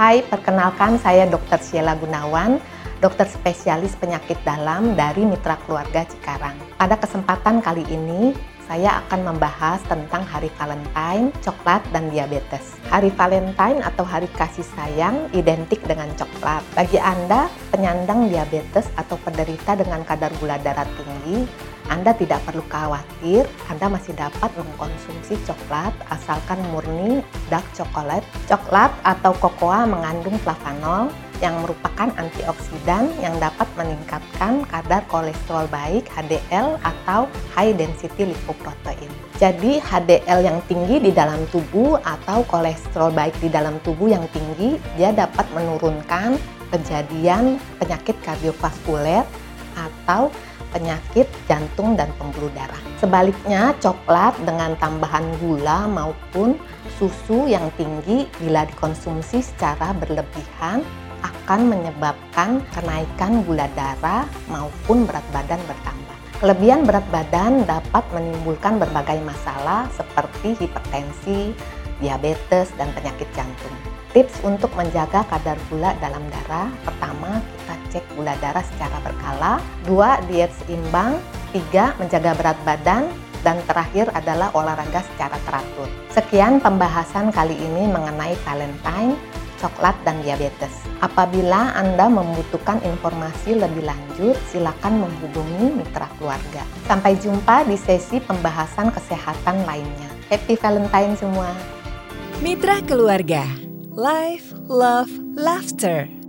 Hai, perkenalkan saya Dr. Sheila Gunawan, dokter spesialis penyakit dalam dari Mitra Keluarga Cikarang. Pada kesempatan kali ini, saya akan membahas tentang Hari Valentine, coklat, dan diabetes. Hari Valentine atau Hari Kasih Sayang identik dengan coklat. Bagi Anda, penyandang diabetes atau penderita dengan kadar gula darah tinggi, anda tidak perlu khawatir, Anda masih dapat mengkonsumsi coklat asalkan murni dark chocolate. Coklat atau kokoa mengandung flavanol yang merupakan antioksidan yang dapat meningkatkan kadar kolesterol baik HDL atau high density lipoprotein. Jadi HDL yang tinggi di dalam tubuh atau kolesterol baik di dalam tubuh yang tinggi dia dapat menurunkan kejadian penyakit kardiovaskuler atau penyakit jantung dan pembuluh darah. Sebaliknya, coklat dengan tambahan gula maupun susu yang tinggi bila dikonsumsi secara berlebihan akan menyebabkan kenaikan gula darah maupun berat badan bertambah. Kelebihan berat badan dapat menimbulkan berbagai masalah seperti hipertensi, diabetes, dan penyakit jantung. Tips untuk menjaga kadar gula dalam darah, pertama kita cek gula darah secara berkala, dua diet seimbang, tiga menjaga berat badan, dan terakhir adalah olahraga secara teratur. Sekian pembahasan kali ini mengenai Valentine, coklat, dan diabetes. Apabila Anda membutuhkan informasi lebih lanjut, silakan menghubungi mitra keluarga. Sampai jumpa di sesi pembahasan kesehatan lainnya. Happy Valentine semua! Mitra Keluarga. Life, Love, Laughter